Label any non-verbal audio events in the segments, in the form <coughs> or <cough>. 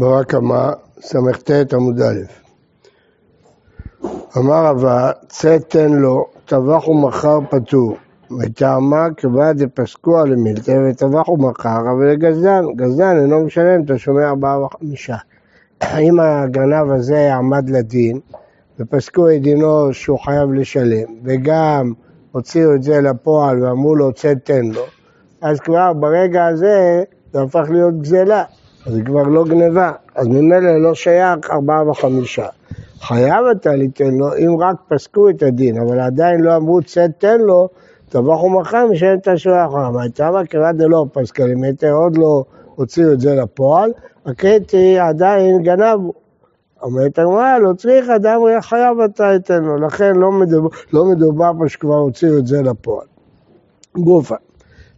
ברא קמא, סט עמוד א'. אמר רבא, צא תן לו, טבח ומחר פטור. וטעמה כבד דפסקו על מילתא וטבח ומחר, אבל לגזלן, גזלן אינו משלם תשלומי ארבעה וחמישה. אם הגנב הזה עמד לדין, ופסקו את דינו שהוא חייב לשלם, וגם הוציאו את זה לפועל ואמרו לו צא תן לו, אז כבר ברגע הזה זה הפך להיות גזלה. אז זה כבר לא גניבה, אז ממילא לא שייך ארבעה וחמישה. חייב אתה ליתן לו אם רק פסקו את הדין, אבל עדיין לא אמרו צא תן לו, טבח ומחר משלם את השורה האחרונה. מה הייתה כיוון דלא פסקה עוד לא הוציאו את זה לפועל, הקטי עדיין גנב. אומרת הגמרא, לא צריך אדם חייב אתה ייתן לו, לכן לא לא מדובר פה שכבר הוציאו את זה לפועל. גופה.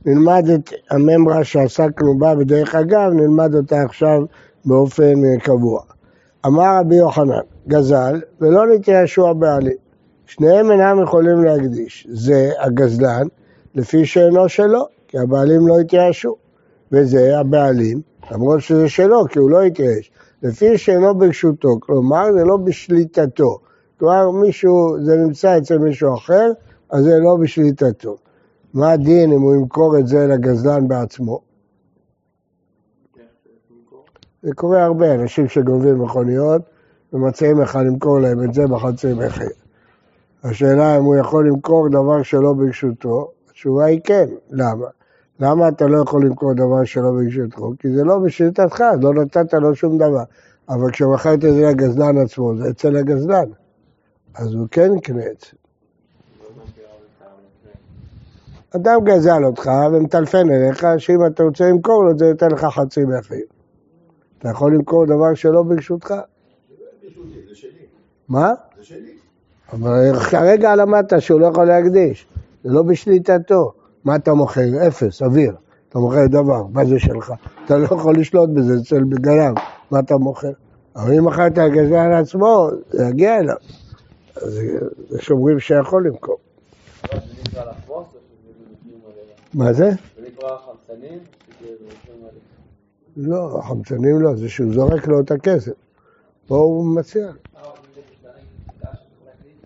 נלמד את הממרה שעסקנו בה בדרך אגב, נלמד אותה עכשיו באופן קבוע. אמר רבי יוחנן, גזל ולא נתיישו הבעלים. שניהם אינם יכולים להקדיש. זה הגזלן לפי שאינו שלו, כי הבעלים לא התייאשו. וזה הבעלים, למרות שזה שלו, כי הוא לא התייאש. לפי שאינו ברשותו, כלומר זה לא בשליטתו. כלומר מישהו, זה נמצא אצל מישהו אחר, אז זה לא בשליטתו. מה הדין אם הוא ימכור את זה לגזלן בעצמו? זה קורה הרבה, אנשים שגונבים מכוניות ומציעים לך למכור להם את זה בחצי מחיר. השאלה אם הוא יכול למכור דבר שלא ברשותו, התשובה היא כן. למה? למה אתה לא יכול למכור דבר שלא ברשותך? כי זה לא בשליטתך, לא נתת לו שום דבר. אבל כשמכרת את זה לגזלן עצמו, זה אצל הגזלן. אז הוא כן יקנה את זה. אדם גזל אותך ומטלפן אליך, שאם אתה רוצה למכור לו, זה ייתן לך חצי מחיר. אתה יכול למכור דבר שלא ברשותך? מה? זה שלי. אבל כרגע למדת שהוא לא יכול להקדיש, זה לא בשליטתו. מה אתה מוכר? אפס, אוויר. אתה מוכר דבר, מה זה שלך? אתה לא יכול לשלוט בזה אצל גנב, מה אתה מוכר? אבל אם מכרת גזל עצמו, זה יגיע אליו. זה שומרים שיכול למכור. מה זה? זה נקרא חמצנים? לא, החמצנים לא, זה שהוא זורק לו את הכסף. פה הוא מציע.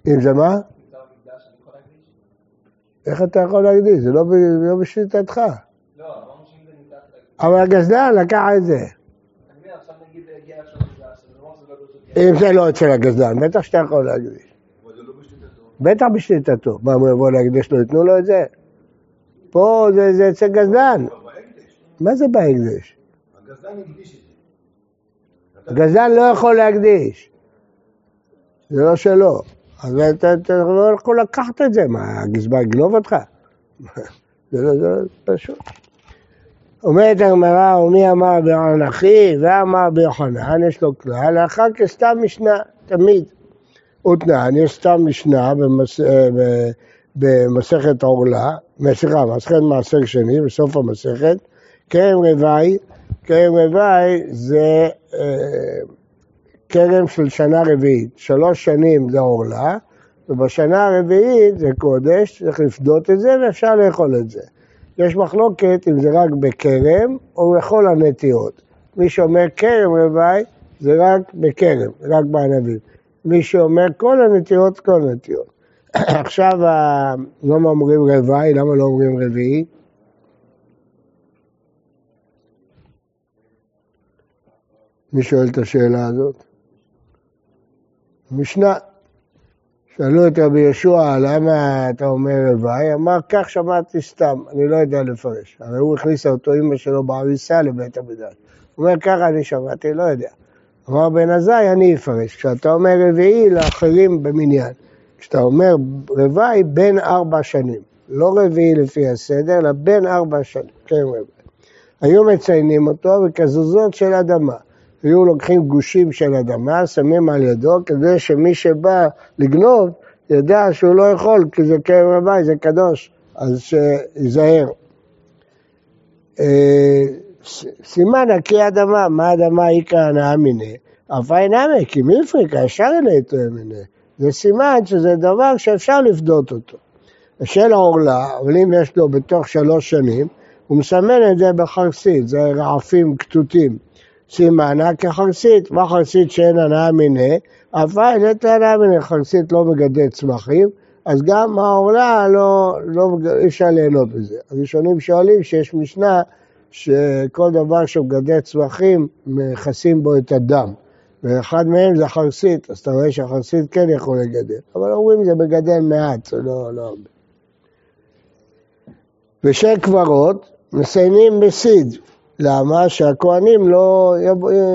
אם זה מה? איך אתה יכול להקדיש? זה לא, לא בשליטתך. אבל הגזלן לקח את זה. אם זה לא אצל הגזלן, בטח שאתה יכול להקדיש. בטח בשליטתו. מה, הוא יבוא להקדיש לו, ייתנו לו את זה? פה זה אצל גזלן. מה זה בהקדש? הגזלן הקדיש את זה. הגזלן לא יכול להקדיש. זה לא שלו. אז אתה לא יכול לקחת את זה, מה, הגזבר יגנוב אותך? <laughs> זה לא, זה פשוט. אומרת הגמרא, ומי אמר אחי, ואמר ביוחנן, יש לו כלל, לאחר כסתם משנה, תמיד. ותנן, יש סתם משנה במס... אה, במסכת עורלה, סליחה, מסכת מעשר שני, בסוף המסכת, כרם רוואי, כרם רוואי זה אה, כרם של שנה רביעית, שלוש שנים זה עורלה, ובשנה הרביעית זה קודש, צריך לפדות את זה ואפשר לאכול את זה. יש מחלוקת אם זה רק בכרם או בכל הנטיות. מי שאומר כרם רוואי זה רק בכרם, רק בענבים. מי שאומר כל הנטיות, כל הנטיות. <coughs> עכשיו, למה אומרים רוואי? למה לא אומרים רביעי? מי שואל את השאלה הזאת? משנה. שאלו את רבי ישוע, למה אתה אומר רבעי? אמר, כך שמעתי סתם, אני לא יודע לפרש. הרי הוא הכניס אותו אימא שלו בעריסה לבית המדרש. הוא אומר, ככה אני שמעתי, לא יודע. אמר בן עזאי, אני אפרש. כשאתה אומר רביעי, לאחרים במניין. כשאתה אומר רבעי, בין ארבע שנים. לא רביעי לפי הסדר, אלא בין ארבע שנים. כן, רבעי. היו מציינים אותו בכזוזות של אדמה. היו לוקחים גושים של אדמה, שמים על ידו, כדי שמי שבא לגנוב, ידע שהוא לא יכול, כי זה כרם רבי, זה קדוש, אז שיזהר. אה, סימן הקיא אדמה, מה אדמה איכא הנאה מיניה? אף אינמי, כי מפריקה, ישר אליתו מיניה. זה סימן שזה דבר שאפשר לפדות אותו. של העורלה, אבל אם יש לו בתוך שלוש שנים, הוא מסמן את זה בחרסית, זה רעפים כתותים. סימנה כחרסית, מה חרסית שאין הנאה מיניה? אף אין הנאה מיניה, חרסית לא מגדל צמחים, אז גם העורלה לא, לא, אי אפשר ליהנות בזה. הראשונים שואלים שיש משנה שכל דבר שמגדל צמחים, מכסים בו את הדם. ואחד מהם זה חרסית, אז אתה רואה שהחרסית כן יכול לגדל. אבל אומרים זה מגדל מעט, זה לא, לא הרבה. ושי קברות מסיינים בסיד. למה? שהכוהנים לא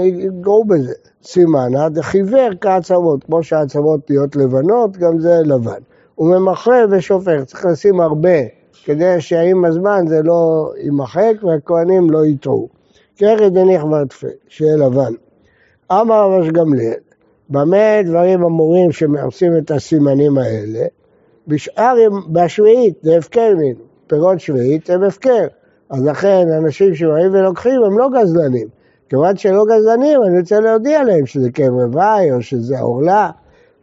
יגעו בזה. סימנה דחיוור כעצמות, כמו שהעצמות נהיות לבנות, גם זה לבן. הוא ממחרב ושופך, צריך לשים הרבה, כדי שעם הזמן זה לא יימחק והכוהנים לא יטעו. כרך דניח ורדפה, שיהיה לבן. אמר רבש גמליאל, במה דברים אמורים שמעושים את הסימנים האלה? בשאר, בשביעית, זה הפקר מינו. פירות שביעית הם הפקר. אז לכן אנשים שבאים ולוקחים הם לא גזלנים. כיוון שלא גזלנים, אני רוצה להודיע להם שזה כאב רוואי או שזה עורלה.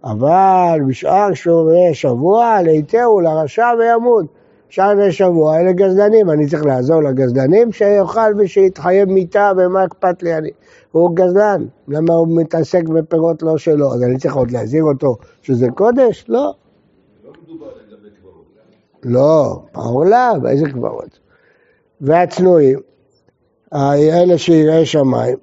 אבל בשאר שומרי שבוע, ליתהו לרשע וימות. שאר ימי שבוע אלה גזלנים, אני צריך לעזור לגזלנים שיאכל ושיתחייב מיתה ומה אכפת לי אני. הוא גזלן, למה הוא מתעסק בפירות לא שלו? אז אני צריך עוד להזהיר אותו שזה קודש? לא. לא, העולה, באיזה קברות? והצנועים, אלה שיראי שמיים,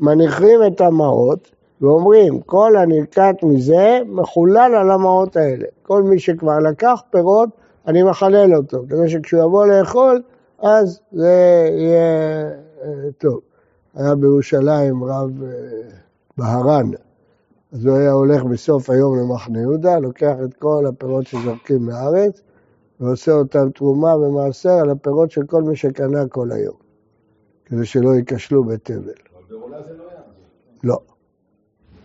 מניחים את המעות ואומרים, כל הנלקט מזה מחולל על המעות האלה. כל מי שכבר לקח פירות, אני מחלל אותו, כדי שכשהוא יבוא לאכול, אז זה יהיה אה, טוב. היה בירושלים רב אה, בהרן, אז הוא היה הולך בסוף היום למחנה יהודה, לוקח את כל הפירות שזורקים מהארץ, ועושה אותם תרומה ומעשר על הפירות של כל מי שקנה כל היום, כדי שלא ייכשלו בתבל. אבל בעולה זה לא היה. לא,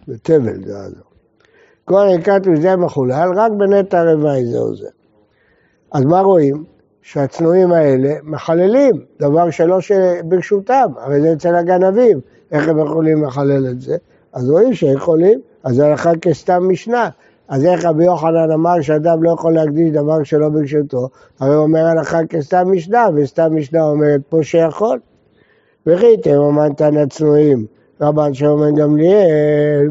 בתבל זה היה. כל ערכת מזה מחולל, רק בנטע רבעי זה עוזר. אז מה רואים? שהצנועים האלה מחללים דבר שלא ברשותם, הרי זה אצל הגנבים, איך הם יכולים לחלל את זה? אז רואים שיכולים, אז זה הלכה כסתם משנה. אז איך רבי יוחנן אמר שאדם לא יכול להקדיש דבר שלא ברשותו? הרי הוא אומר הלכה כסתם משנה, וסתם משנה אומרת פה שיכול. וחיתם אמר תנא צנועים, רבן שאומר גמליאל,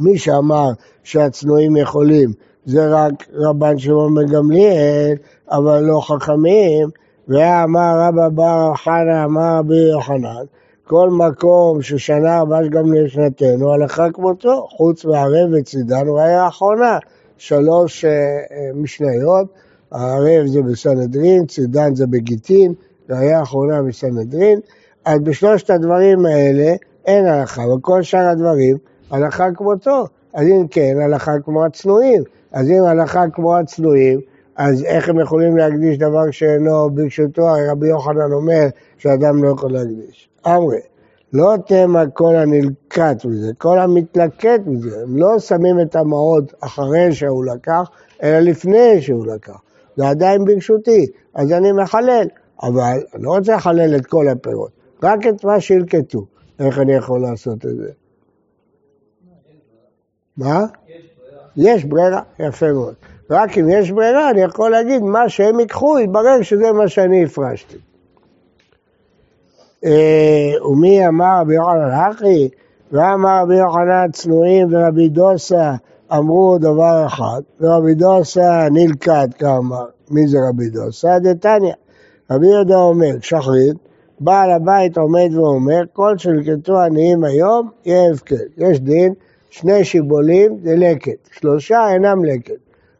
מי שאמר שהצנועים יכולים זה רק רבן שמעון בן גמליאל, אבל לא חכמים, ואמר רבא בר חנא אמר רבי יוחנן, כל מקום ששנה הבאה גם לשנתנו, הלכה כמותו, חוץ מהערב וצידן, הוא היה האחרונה, שלוש uh, משניות, הערב זה בסנהדרין, צידן זה בגיטין, והיה האחרונה בסנהדרין, אז בשלושת הדברים האלה אין הלכה, וכל שאר הדברים, הלכה כמותו. אז אם כן, הלכה כמו הצנועים. אז אם הלכה כמו הצנועים, אז איך הם יכולים להקדיש דבר שאינו ברשותו? רבי יוחנן אומר שאדם לא יכול להקדיש. אמרי, לא תמה כל הנלקט מזה, כל המתלקט מזה, הם לא שמים את המעות אחרי שהוא לקח, אלא לפני שהוא לקח. זה עדיין ברשותי, אז אני מחלל, אבל אני לא רוצה לחלל את כל הפירות, רק את מה שהלקטו. איך אני יכול לעשות את זה? מה? יש ברירה, יפה מאוד. רק אם יש ברירה, אני יכול להגיד, מה שהם ייקחו, יתברר שזה מה שאני הפרשתי. אה, ומי אמר רבי יוחנן אחי? ואמר רבי יוחנן צנועים ורבי דוסה אמרו דבר אחד, ורבי דוסה נלכד כאמר. מי זה רבי דוסה? דתניא. רבי יהודה אומר, שחרית, בעל הבית עומד ואומר, כל שנלקטו עניים היום, יהיה הפקד. יש דין שני שיבולים זה לקט, שלושה אינם לקט.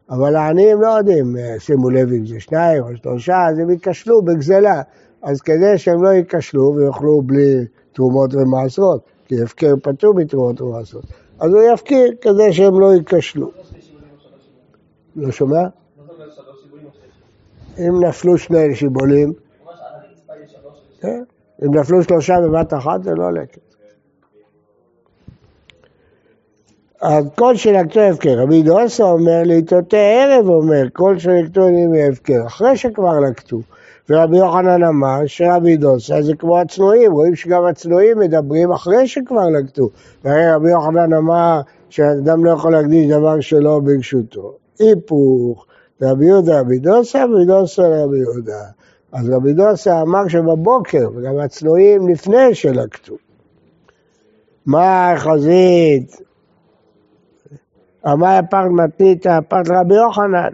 אבל העניים לא יודעים, אה, שימו לב אם זה שניים או שלושה, אז הם ייכשלו בגזלה. אז כדי שהם לא ייכשלו ויאכלו בלי תרומות ומעשרות, כי הפקר פטור מתרומות ומעשרות, אז הוא יפקיר כדי שהם לא ייכשלו. לא שומע? אם נפלו שני שיבולים, כן. אם נפלו שלושה בבת אחת זה לא לקט. כל שנקטו הפקר. רבי דוסה אומר, לעיתותי ערב אומר, כל שנקטו נהיים הפקר, אחרי שכבר לקטו. ורבי יוחנן אמר שרבי דוסה זה כמו הצנועים, רואים שגם הצנועים מדברים אחרי שכבר לקטו. והרי רבי יוחנן אמר שאדם לא יכול להקדיש דבר שלא ברשותו. היפוך, רבי יהודה רבי דוסה, רבי דוסה רבי יהודה. אז רבי דוסה אמר שבבוקר, וגם הצנועים לפני שלקטו. מה חזית? אמר הפרת מתניתא, הפרת רבי יוחנן,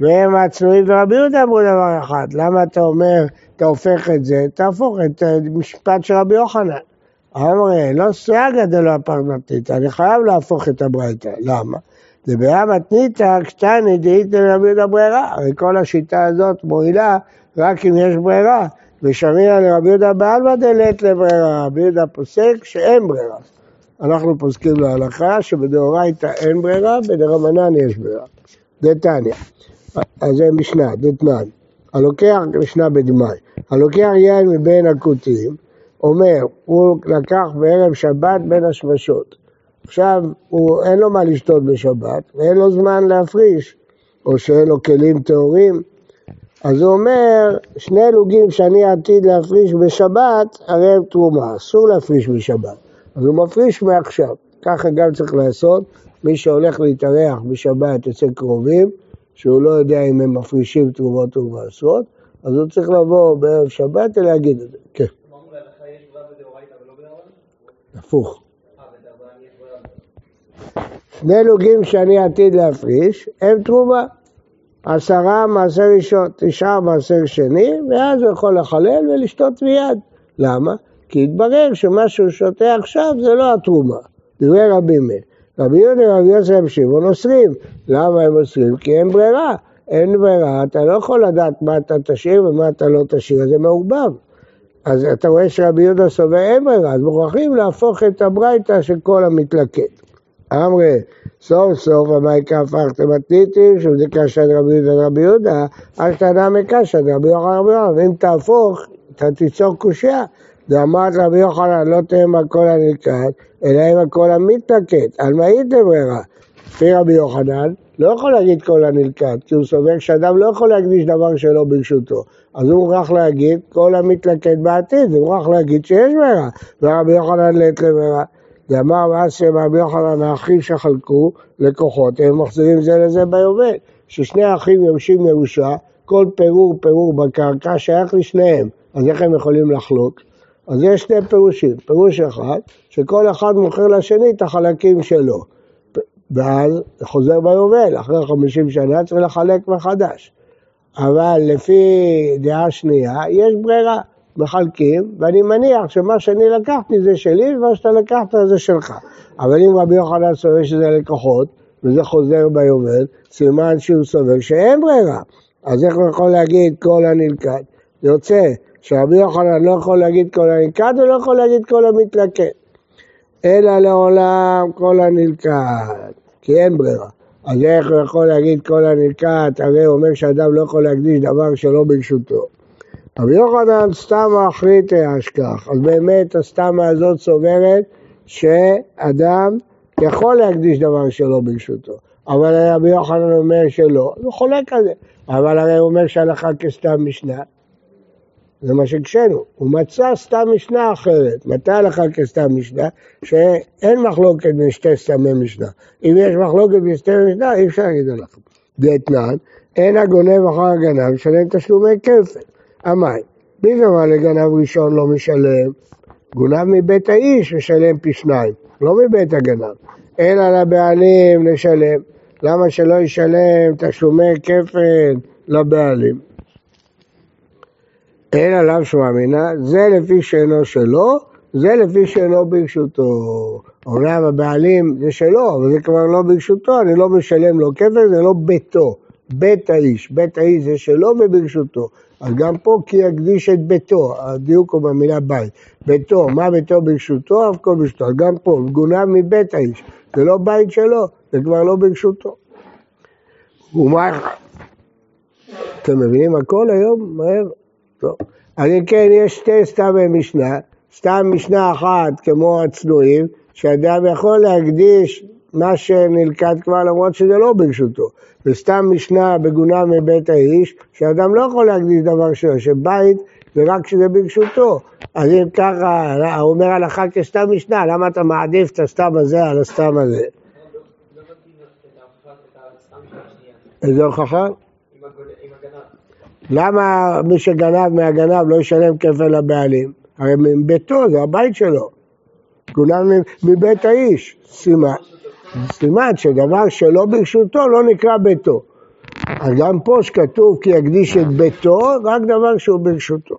והם הצנועים ורבי יהודה אמרו דבר אחד, למה אתה אומר, אתה הופך את זה, תהפוך את המשפט של רבי יוחנן. אמרי, לא סייגא דלא הפרת מתניתא, אני חייב להפוך את הברייתא, למה? דברה מתניתא קטני דאית לרבי יהודה ברירה, הרי כל השיטה הזאת מועילה רק אם יש ברירה, ושמינא לרבי יהודה בעלמא דלית לברירה, רבי יהודה פוסק שאין ברירה. אנחנו פוסקים להלכה שבדאורייתא אין ברירה, בדרמנן יש ברירה. דתניא, אז זה משנה, דתנן. הלוקח, משנה בדמאי, הלוקח יין מבין הכותים, אומר, הוא לקח בערב שבת בין השמשות. עכשיו, הוא, אין לו מה לשתות בשבת, ואין לו זמן להפריש, או שאין לו כלים טהורים. אז הוא אומר, שני לוגים שאני עתיד להפריש בשבת, הרי הם תרומה, אסור להפריש בשבת. אז הוא מפריש מעכשיו. ככה גם צריך לעשות, מי שהולך להתארח בשבת אצל קרובים, שהוא לא יודע אם הם מפרישים תרומות ומעשרות, אז הוא צריך לבוא בערב שבת ולהגיד את זה. כן. הפוך. שני לוגים שאני עתיד להפריש, הם תרומה. עשרה מעשר ראשון, תשעה מעשר שני, ואז הוא יכול לחלל ולשתות מיד. למה? כי התברר שמה שהוא שותה עכשיו זה לא התרומה. דברי רבים מאיר. רבי יהודה ורבי יוסף שמעון אוסרים. למה הם אוסרים? כי אין ברירה. אין ברירה, אתה לא יכול לדעת מה אתה תשאיר ומה אתה לא תשאיר, זה מעורבב. אז אתה רואה שרבי יהודה סובר אין ברירה, אז מוכרחים להפוך את הברייתא של כל המתלקט. אמרי, סוף סוף המייקה הפכתם מתניתים, שזה קשת רבי ורבי יהודה, אז תנא מקשת רבי יוחנן רבי יוחנן, ואם תהפוך, אתה תיצור קושייה. ואמרת רבי יוחנן, לא תהיה עם הכל הנלקט, אלא עם הכל המתנקט. על מה הייתם ברירה? לפי רבי יוחנן, לא יכול להגיד כל הנלקט, כי הוא סובר שאדם לא יכול להקדיש דבר שלא ברשותו. אז הוא מוכרח להגיד כל המתלקט בעתיד, הוא מוכרח להגיד שיש ברירה. ורבי יוחנן לית לברירה. ואמר ואסם רבי יוחנן האחים שחלקו לקוחות, הם מחזירים זה לזה ביובל. ששני האחים יורשים ירושה, כל פירור פירור בקרקע שייך לשניהם, אז איך הם יכולים לחלוק? אז יש שני פירושים. פירוש אחד, שכל אחד מוכר לשני את החלקים שלו. ואז חוזר ביובל, אחרי 50 שנה צריך לחלק מחדש. אבל לפי דעה שנייה, יש ברירה. מחלקים, ואני מניח שמה שאני לקחתי זה שלי, ומה שאתה לקחת זה שלך. אבל אם רבי יוחנן סובר שזה לקוחות, וזה חוזר ביובל, סימן שהוא סובר שאין ברירה. אז איך הוא יכול להגיד כל הנלכד? יוצא שרבי יוחנן לא יכול להגיד כל הנלכד, הוא לא יכול להגיד כל המתלכד. אלא לעולם כל הנלכד, כי אין ברירה. אז איך הוא יכול להגיד כל הנלכד, הרי הוא אומר שאדם לא יכול להקדיש דבר שלא ברשותו. רבי יוחנן סתמה החליט אשכח, אז באמת הסתמה הזאת סוברת שאדם יכול להקדיש דבר שלא ברשותו, אבל רבי יוחנן אומר שלא, הוא חולק על זה, אבל הרי הוא אומר שהלכה כסתם משנה, זה מה שהקשינו, הוא מצא סתם משנה אחרת, מתי הלכה כסתם משנה? שאין מחלוקת בין שתי סתמי משנה, אם יש מחלוקת בין שתי משנה אי אפשר להגיד הלכה. דתנן, אין הגונב אחר הגנב, משלם תשלומי כפל. המים. מי שאמר לגנב ראשון לא משלם? גונב מבית האיש משלם פי שניים, לא מבית הגנב. על הבעלים לשלם. למה שלא ישלם תשלומי כפל לבעלים? אין עליו שמאמינה, זה לפי שאינו שלו, זה לפי שאינו ברשותו. אומנם הבעלים זה שלו, אבל זה כבר לא ברשותו, אני לא משלם לו כפל, זה לא ביתו. בית האיש, בית האיש זה שלו וברשותו. אז גם פה כי יקדיש את ביתו, הדיוק הוא במילה בית. ביתו, מה ביתו ברשותו, אף כל ברשותו. גם פה, גונב מבית האיש. זה לא בית שלו, זה כבר לא ברשותו. ומה... אתם מבינים הכל היום? מהר? טוב. אז אם כן, יש שתי סתמי משנה. סתם משנה אחת, כמו הצנועים, שאדם יכול להקדיש מה שנלכד כבר למרות שזה לא ברשותו. וסתם משנה בגונה מבית האיש, שאדם לא יכול להקדיש דבר שלו, שבית זה רק כשזה ברשותו. אז אם ככה, הוא אומר הלכה כסתם משנה, למה אתה מעדיף את הסתם הזה על הסתם הזה? איזה הוכחה? למה מי שגנב מהגנב לא ישלם כפל לבעלים? הרי מביתו, זה הבית שלו. כולם מבית האיש, סימן. סימן שדבר שלא ברשותו לא נקרא ביתו. אז גם פה שכתוב כי יקדיש את ביתו, רק דבר שהוא ברשותו.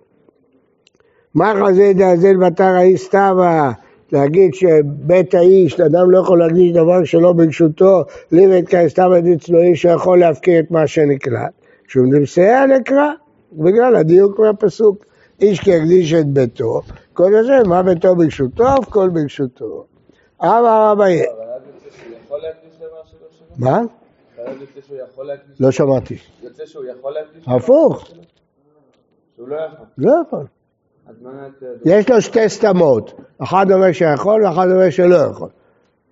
מה חזה דאזל בתר האיש סתיו, להגיד שבית האיש, אדם לא יכול להקדיש דבר שלא ברשותו, ליבד כאסתיו עדי צנועי שיכול להפקיר את מה שנקלט. כשהוא מסייע נקרא, בגלל הדיוק מהפסוק. איש כי יקדיש את ביתו, כל הזה, מה ביתו ברשותו, כל ברשותו. אמר רבי... מה? לא שמעתי. יוצא שהוא יכול להקדיש? הפוך. שהוא לא יכול. לא יכול. יש לו שתי סתמות, אחד אומר שיכול ואחד אומר שלא יכול.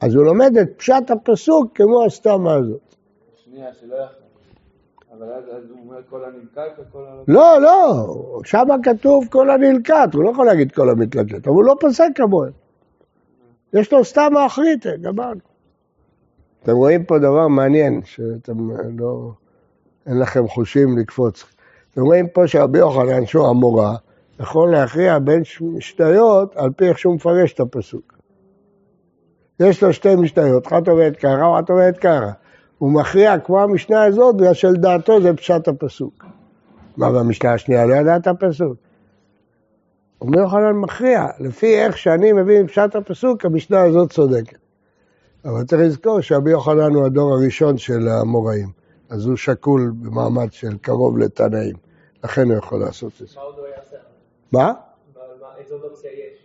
אז הוא לומד את פשט הפסוק כמו הסתמה הזאת. שנייה, שלא יכול. אבל אז הוא אומר כל הנלקט או כל ה... לא, לא, שם כתוב כל הנלקט, הוא לא יכול להגיד כל המתלקט, אבל הוא לא פוסק כמוהם. יש לו סתם האחרית, גמרנו. אתם רואים פה דבר מעניין, שאתם לא... אין לכם חושים לקפוץ. אתם רואים פה שרבי יוחנן, שהוא המורה, יכול להכריע בין משניות על פי איך שהוא מפרש את הפסוק. יש לו שתי משניות, אחת אומרת ככה, ואחת אומרת ככה. הוא מכריע כמו המשנה הזאת, בגלל שלדעתו זה פשט הפסוק. מה במשנה השנייה? לא ידע את הפסוק. אומר יוחנן מכריע, לפי איך שאני מבין פשט הפסוק, המשנה הזאת צודקת. אבל צריך לזכור שרבי יוחנן הוא הדור הראשון של המוראים, אז הוא שקול במעמד של קרוב לתנאים, לכן הוא יכול לעשות את זה. מה עוד הוא יעשה? מה? איזה עוד אופציה יש?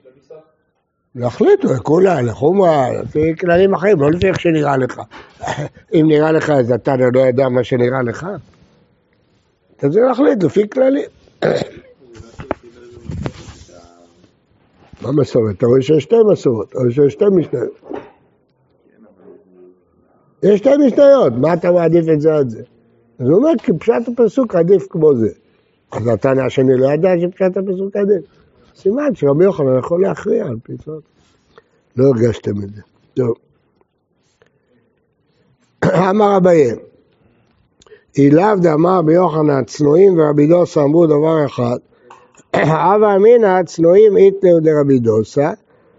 להחליטו, לכולה, לחומרה, לפי כללים אחרים, לא לפי איך שנראה לך. <laughs> אם נראה לך אז אתה לא יודע מה שנראה לך. אתה צריך להחליט לפי כללים. <coughs> מה מסורת? אתה רואה שיש שתי מסורות, או שיש שתי משניות. יש שתי משניות, מה אתה מעדיף את זה על זה? אז הוא אומר, כי פשט הפסוק עדיף כמו זה. אז התנא השני לא ידע שפשט הפסוק עדיף. סימן שרבי יוחנן יכול להכריע על פי זאת. לא הרגשתם את זה. טוב. אמר אביי, אילאו דאמר רבי יוחנן, צנועים ורבי דוסה אמרו דבר אחד, הווה אמינא צנועים איתנאו דרבי דוסה,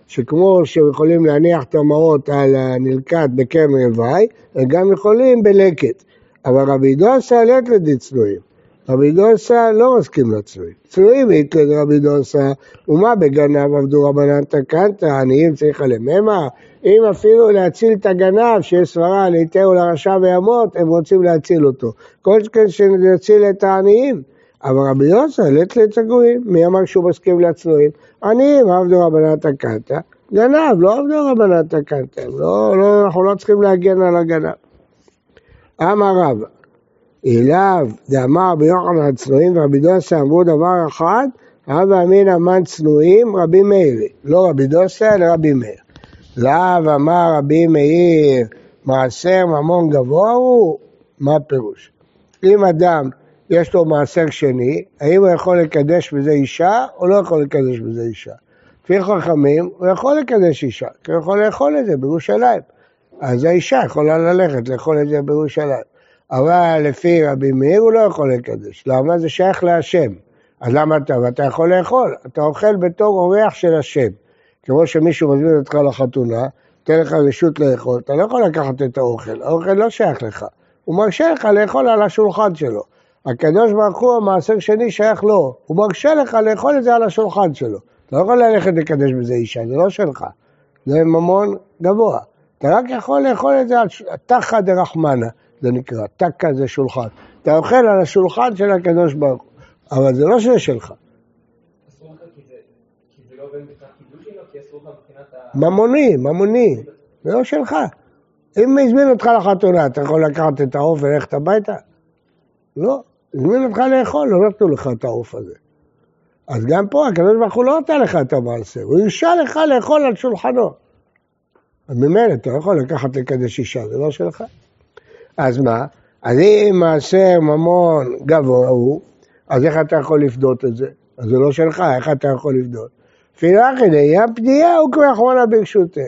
שכמו שיכולים להניח את המעות על הנלקט בקרם רוואי, הם גם יכולים בלקט. אבל רבי דוסה לית לדיצנועים. רבי דוסה לא מסכים לצנועים. צנועים איתלד רבי דוסה, ומה בגנב עבדו רבנן תקנת, עניים צריך עליהם המה? אם אפילו להציל את הגנב, שיש סברה ליתהו לרשע וימות, הם רוצים להציל אותו. כל שכן שנציל את העניים. אבל רבי יוסי, לית לצגועים, מי אמר שהוא מסכים לצנועים? עניים עבדו רבנן תקנת, גנב, לא עבדו רבנן תקנת, לא, לא, אנחנו לא צריכים להגן על הגנב. אמר רבא, אליו דאמר רבי יוחנן צנועים ורבי דוסה אמרו דבר אחד, הווה אמינא מן צנועים רבי מאיר, לא רבי דוסה אלא רבי מאיר. לאו אמר רבי מאיר מעשר ממון גבוה הוא, מה הפירוש? אם אדם יש לו מעשר שני, האם הוא יכול לקדש בזה אישה או לא יכול לקדש בזה אישה? לפי חכמים הוא יכול לקדש אישה, כי הוא יכול לאכול את זה בירושלים. אז האישה יכולה ללכת לאכול את זה בירושלים. אבל לפי רבי מאיר הוא לא יכול לקדש. למה? זה שייך להשם. אז למה אתה? ואתה יכול לאכול. אתה אוכל בתור אורח של השם. כמו שמישהו מזמין אותך לחתונה, נותן לך רשות לאכול, אתה לא יכול לקחת את האוכל, האוכל לא שייך לך. הוא מרשה לך לאכול על השולחן שלו. הקדוש ברוך הוא, המעשר שני שייך לו. הוא מרשה לך לאכול את זה על השולחן שלו. אתה לא יכול ללכת לקדש בזה אישה, זה לא שלך. זה ממון גבוה. אתה רק יכול לאכול את זה על תחא דרחמנה. זה נקרא, טקה זה שולחן. אתה אוכל על השולחן של הקדוש ברוך הוא, אבל זה לא שזה שלך. ממוני, ממוני, זה לא שלך. אם הזמין אותך לחתונה, אתה יכול לקחת את העוף וללכת הביתה? לא, הזמין אותך לאכול, לא נתנו לך את העוף הזה. אז גם פה הקדוש ברוך הוא לא נתן לך את המעשה, הוא הרשה לך לאכול על שולחנו. אז ממילא אתה לא יכול לקחת לקדש אישה, זה לא שלך. אז מה? אז אם מעשר ממון גבוה הוא, אז איך אתה יכול לפדות את זה? אז זה לא שלך, איך אתה יכול לפדות? פילחי, לעניין פנייה הוא כבר אחרונה ברשותה.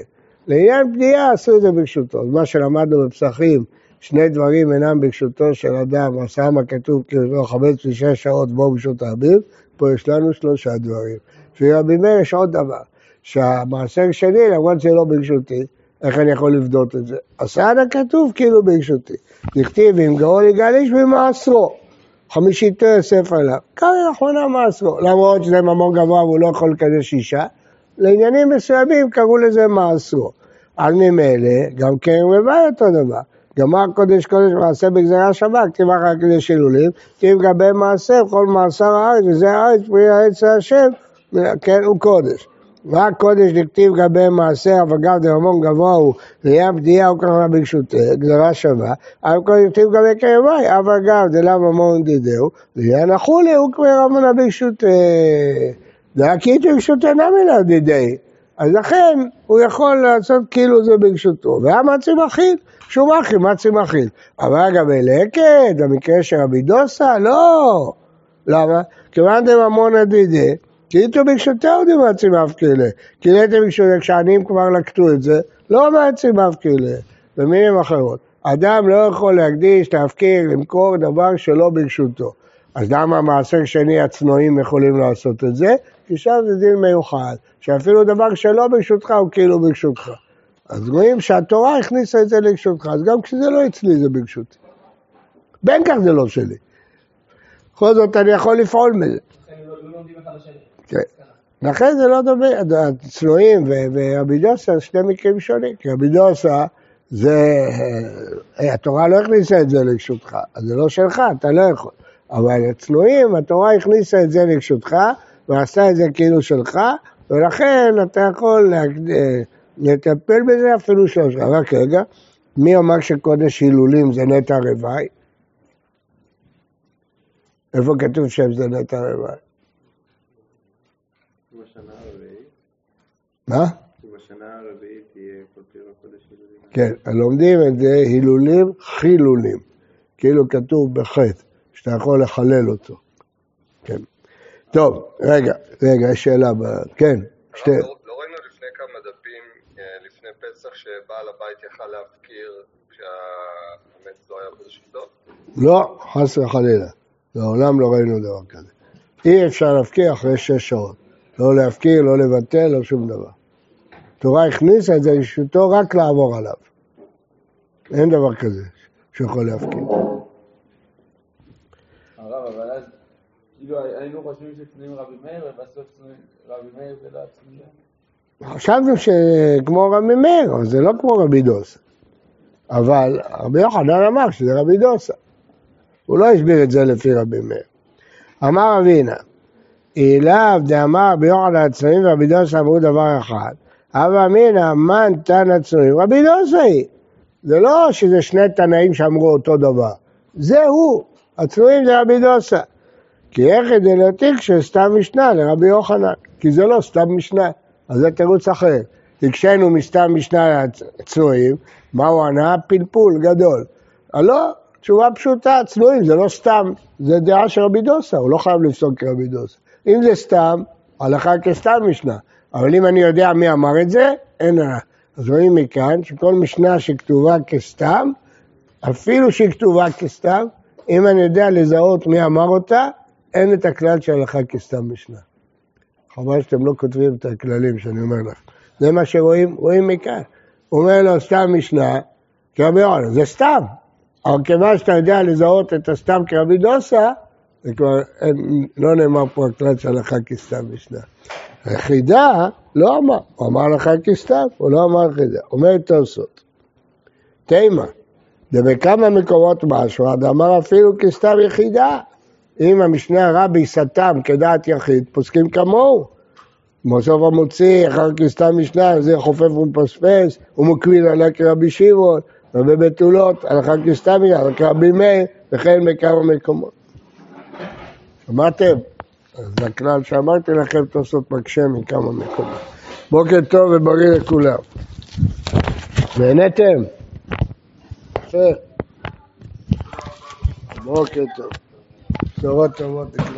לעניין פנייה עשו את זה ברשותו. מה שלמדנו בפסחים, שני דברים אינם ברשותו של אדם, עשה מה כתוב הוא חמש ושש שעות בו ברשות האביר, פה יש לנו שלושה דברים. לפי רבי מאיר יש עוד דבר, שהמעשר שני, למרות שלא ברשותי, איך אני יכול לבדות את זה? הסעד הכתוב כאילו ברשותי. דכתיב אם גאון יגאל איש במעשרו. חמישיתו יוסף עליו. כאן לאחרונה מעשרו. למרות שזה ממון גבוה והוא לא יכול לקדש אישה, לעניינים מסוימים קראו לזה מעשרו. על ממילא, גם כן רבעי אותו דבר. גמר קודש קודש מעשה בגזרה שבת, כתיב אחר קדש הילולים, כתיב גבי מעשר, כל מעשר הארץ, וזה הארץ פרי העץ השם, כן הוא קודש. רק קודש דכתיב גבי מעשר, וגם דרמון גבוה הוא, ראייה בדיעה הוא ככה ברשותה, גזרה שווה, אבל קודש דכתיב גבי קרבי, אבל גם דלה ממון דידהו, ראייה נחולי הוא כבר רמונה ברשותה. והקיטו ברשותה נמי לה דידי. אז לכן הוא יכול לעשות כאילו זה ברשותו. והמצי מכיל, שהוא מכיל, מצי מכיל. אבל אגב, לקט, במקרה של רבי דוסה, לא. למה? כיוון דממון הדידי, כי איתו ברשותהו דמצי מפקילה. כי נטע ברשותו, כשעניים כבר לקטו את זה, לא מצי מפקילה. במילים אחרות. אדם לא יכול להקדיש, להפקיר, למכור דבר שלא ברשותו. אז למה מעשר שני הצנועים יכולים לעשות את זה? כי שם זה דין מיוחד, שאפילו דבר שלא ברשותך הוא כאילו ברשותך. אז רואים שהתורה הכניסה את זה לרשותך, אז גם כשזה לא אצלי זה ברשותי. בין כך זה לא שלי. בכל זאת אני יכול לפעול מזה. כן. לכן זה לא דומה, הצנועים ורבי דוסה שני מקרים שונים, כי רבי דוסה זה, אה, התורה לא הכניסה את זה לרשותך, אז זה לא שלך, אתה לא יכול. אבל הצנועים, התורה הכניסה את זה לרשותך, ועשתה את זה כאילו שלך, ולכן אתה יכול אה, לטפל בזה אפילו שלוש. רק רגע, מי אמר שקודש הילולים זה נטע רוואי? איפה כתוב שם זה נטע רוואי? מה? בשנה הרביעית תהיה פותר הקודש הילולים. כן, לומדים את זה הילולים חילולים, כאילו כתוב בחטא, שאתה יכול לחלל אותו. כן. טוב, רגע, רגע, יש שאלה, ב- כן, שתי, לא, לא ראינו לפני כמה דפים, אה, לפני פסח, שבעל הבית יכל להפקיר כשהחמץ לא היה ברשותו? לא, חס וחלילה, לעולם לא ראינו דבר כזה. אי אפשר להפקיר אחרי שש שעות, לא להפקיר, לא לבטל, לא שום דבר. התורה הכניסה את זה לרשותו רק לעבור עליו. אין דבר כזה שיכול להפקיר. הרב, אבל אז, כאילו היינו חושבים שצנועים רבי מאיר, ובסוף צנועים רבי מאיר זה לא הצנועים. חשבנו שכמו רבי מאיר, אבל זה לא כמו רבי דוסה. אבל רבי יוחנן אמר שזה רבי דוסה. הוא לא הסביר את זה לפי רבי מאיר. אמר אבינה, אליו דאמר רבי יוחנן הצנועים ורבי דוסה אמרו דבר אחד, הווה אמינא מן תנא צנועים, רבי דוסה היא. זה לא שזה שני תנאים שאמרו אותו דבר, זה הוא, הצנועים זה רבי דוסה. כי איך כדי להעתיק שסתם משנה לרבי יוחנן, כי זה לא סתם משנה, אז זה תירוץ אחר. הקשינו מסתם משנה צנועים, מה הוא ענה? פלפול גדול. אה, לא, תשובה פשוטה, צנועים זה לא סתם, זה דעה של רבי דוסה, הוא לא חייב לפסוק כרבי דוסה. אם זה סתם, הלכה כסתם משנה, אבל אם אני יודע מי אמר את זה, אין עליו. אז רואים מכאן שכל משנה שכתובה כסתם, אפילו שהיא כתובה כסתם, אם אני יודע לזהות מי אמר אותה, אין את הכלל של הלכה כסתם משנה. חבל שאתם לא כותבים את הכללים שאני אומר לך. זה מה שרואים, רואים מכאן. הוא אומר לו, סתם משנה, כרבי יוחנן, זה סתם. אבל כיוון שאתה יודע לזהות את הסתם כרבי דוסה, זה כבר אין, לא נאמר פה הכלל של הלכה כסתם משנה. היחידה לא אמר, הוא אמר הלכה כסתם, הוא לא אמר יחידה. אומר תוספות, תימה, ובכמה מקומות משהו, דאמר אפילו כסתם יחידה. אם המשנה רבי סתם כדעת יחיד, פוסקים כמוהו. בסוף המוציא, אחר כסתם משנה, זה חופף ומפספס, הוא מקביל עליה כרבי שמעון, ובבתולות, הלכה כסתם משנה, כרבי מאיר, וכן בכמה מקומות. שמעתם? אז הכלל שאמרתי לכם, תוספות מקשה מכמה מקומות. בוקר טוב ובריא לכולם. נהניתם? יפה. בוקר טוב. בשורות טובות.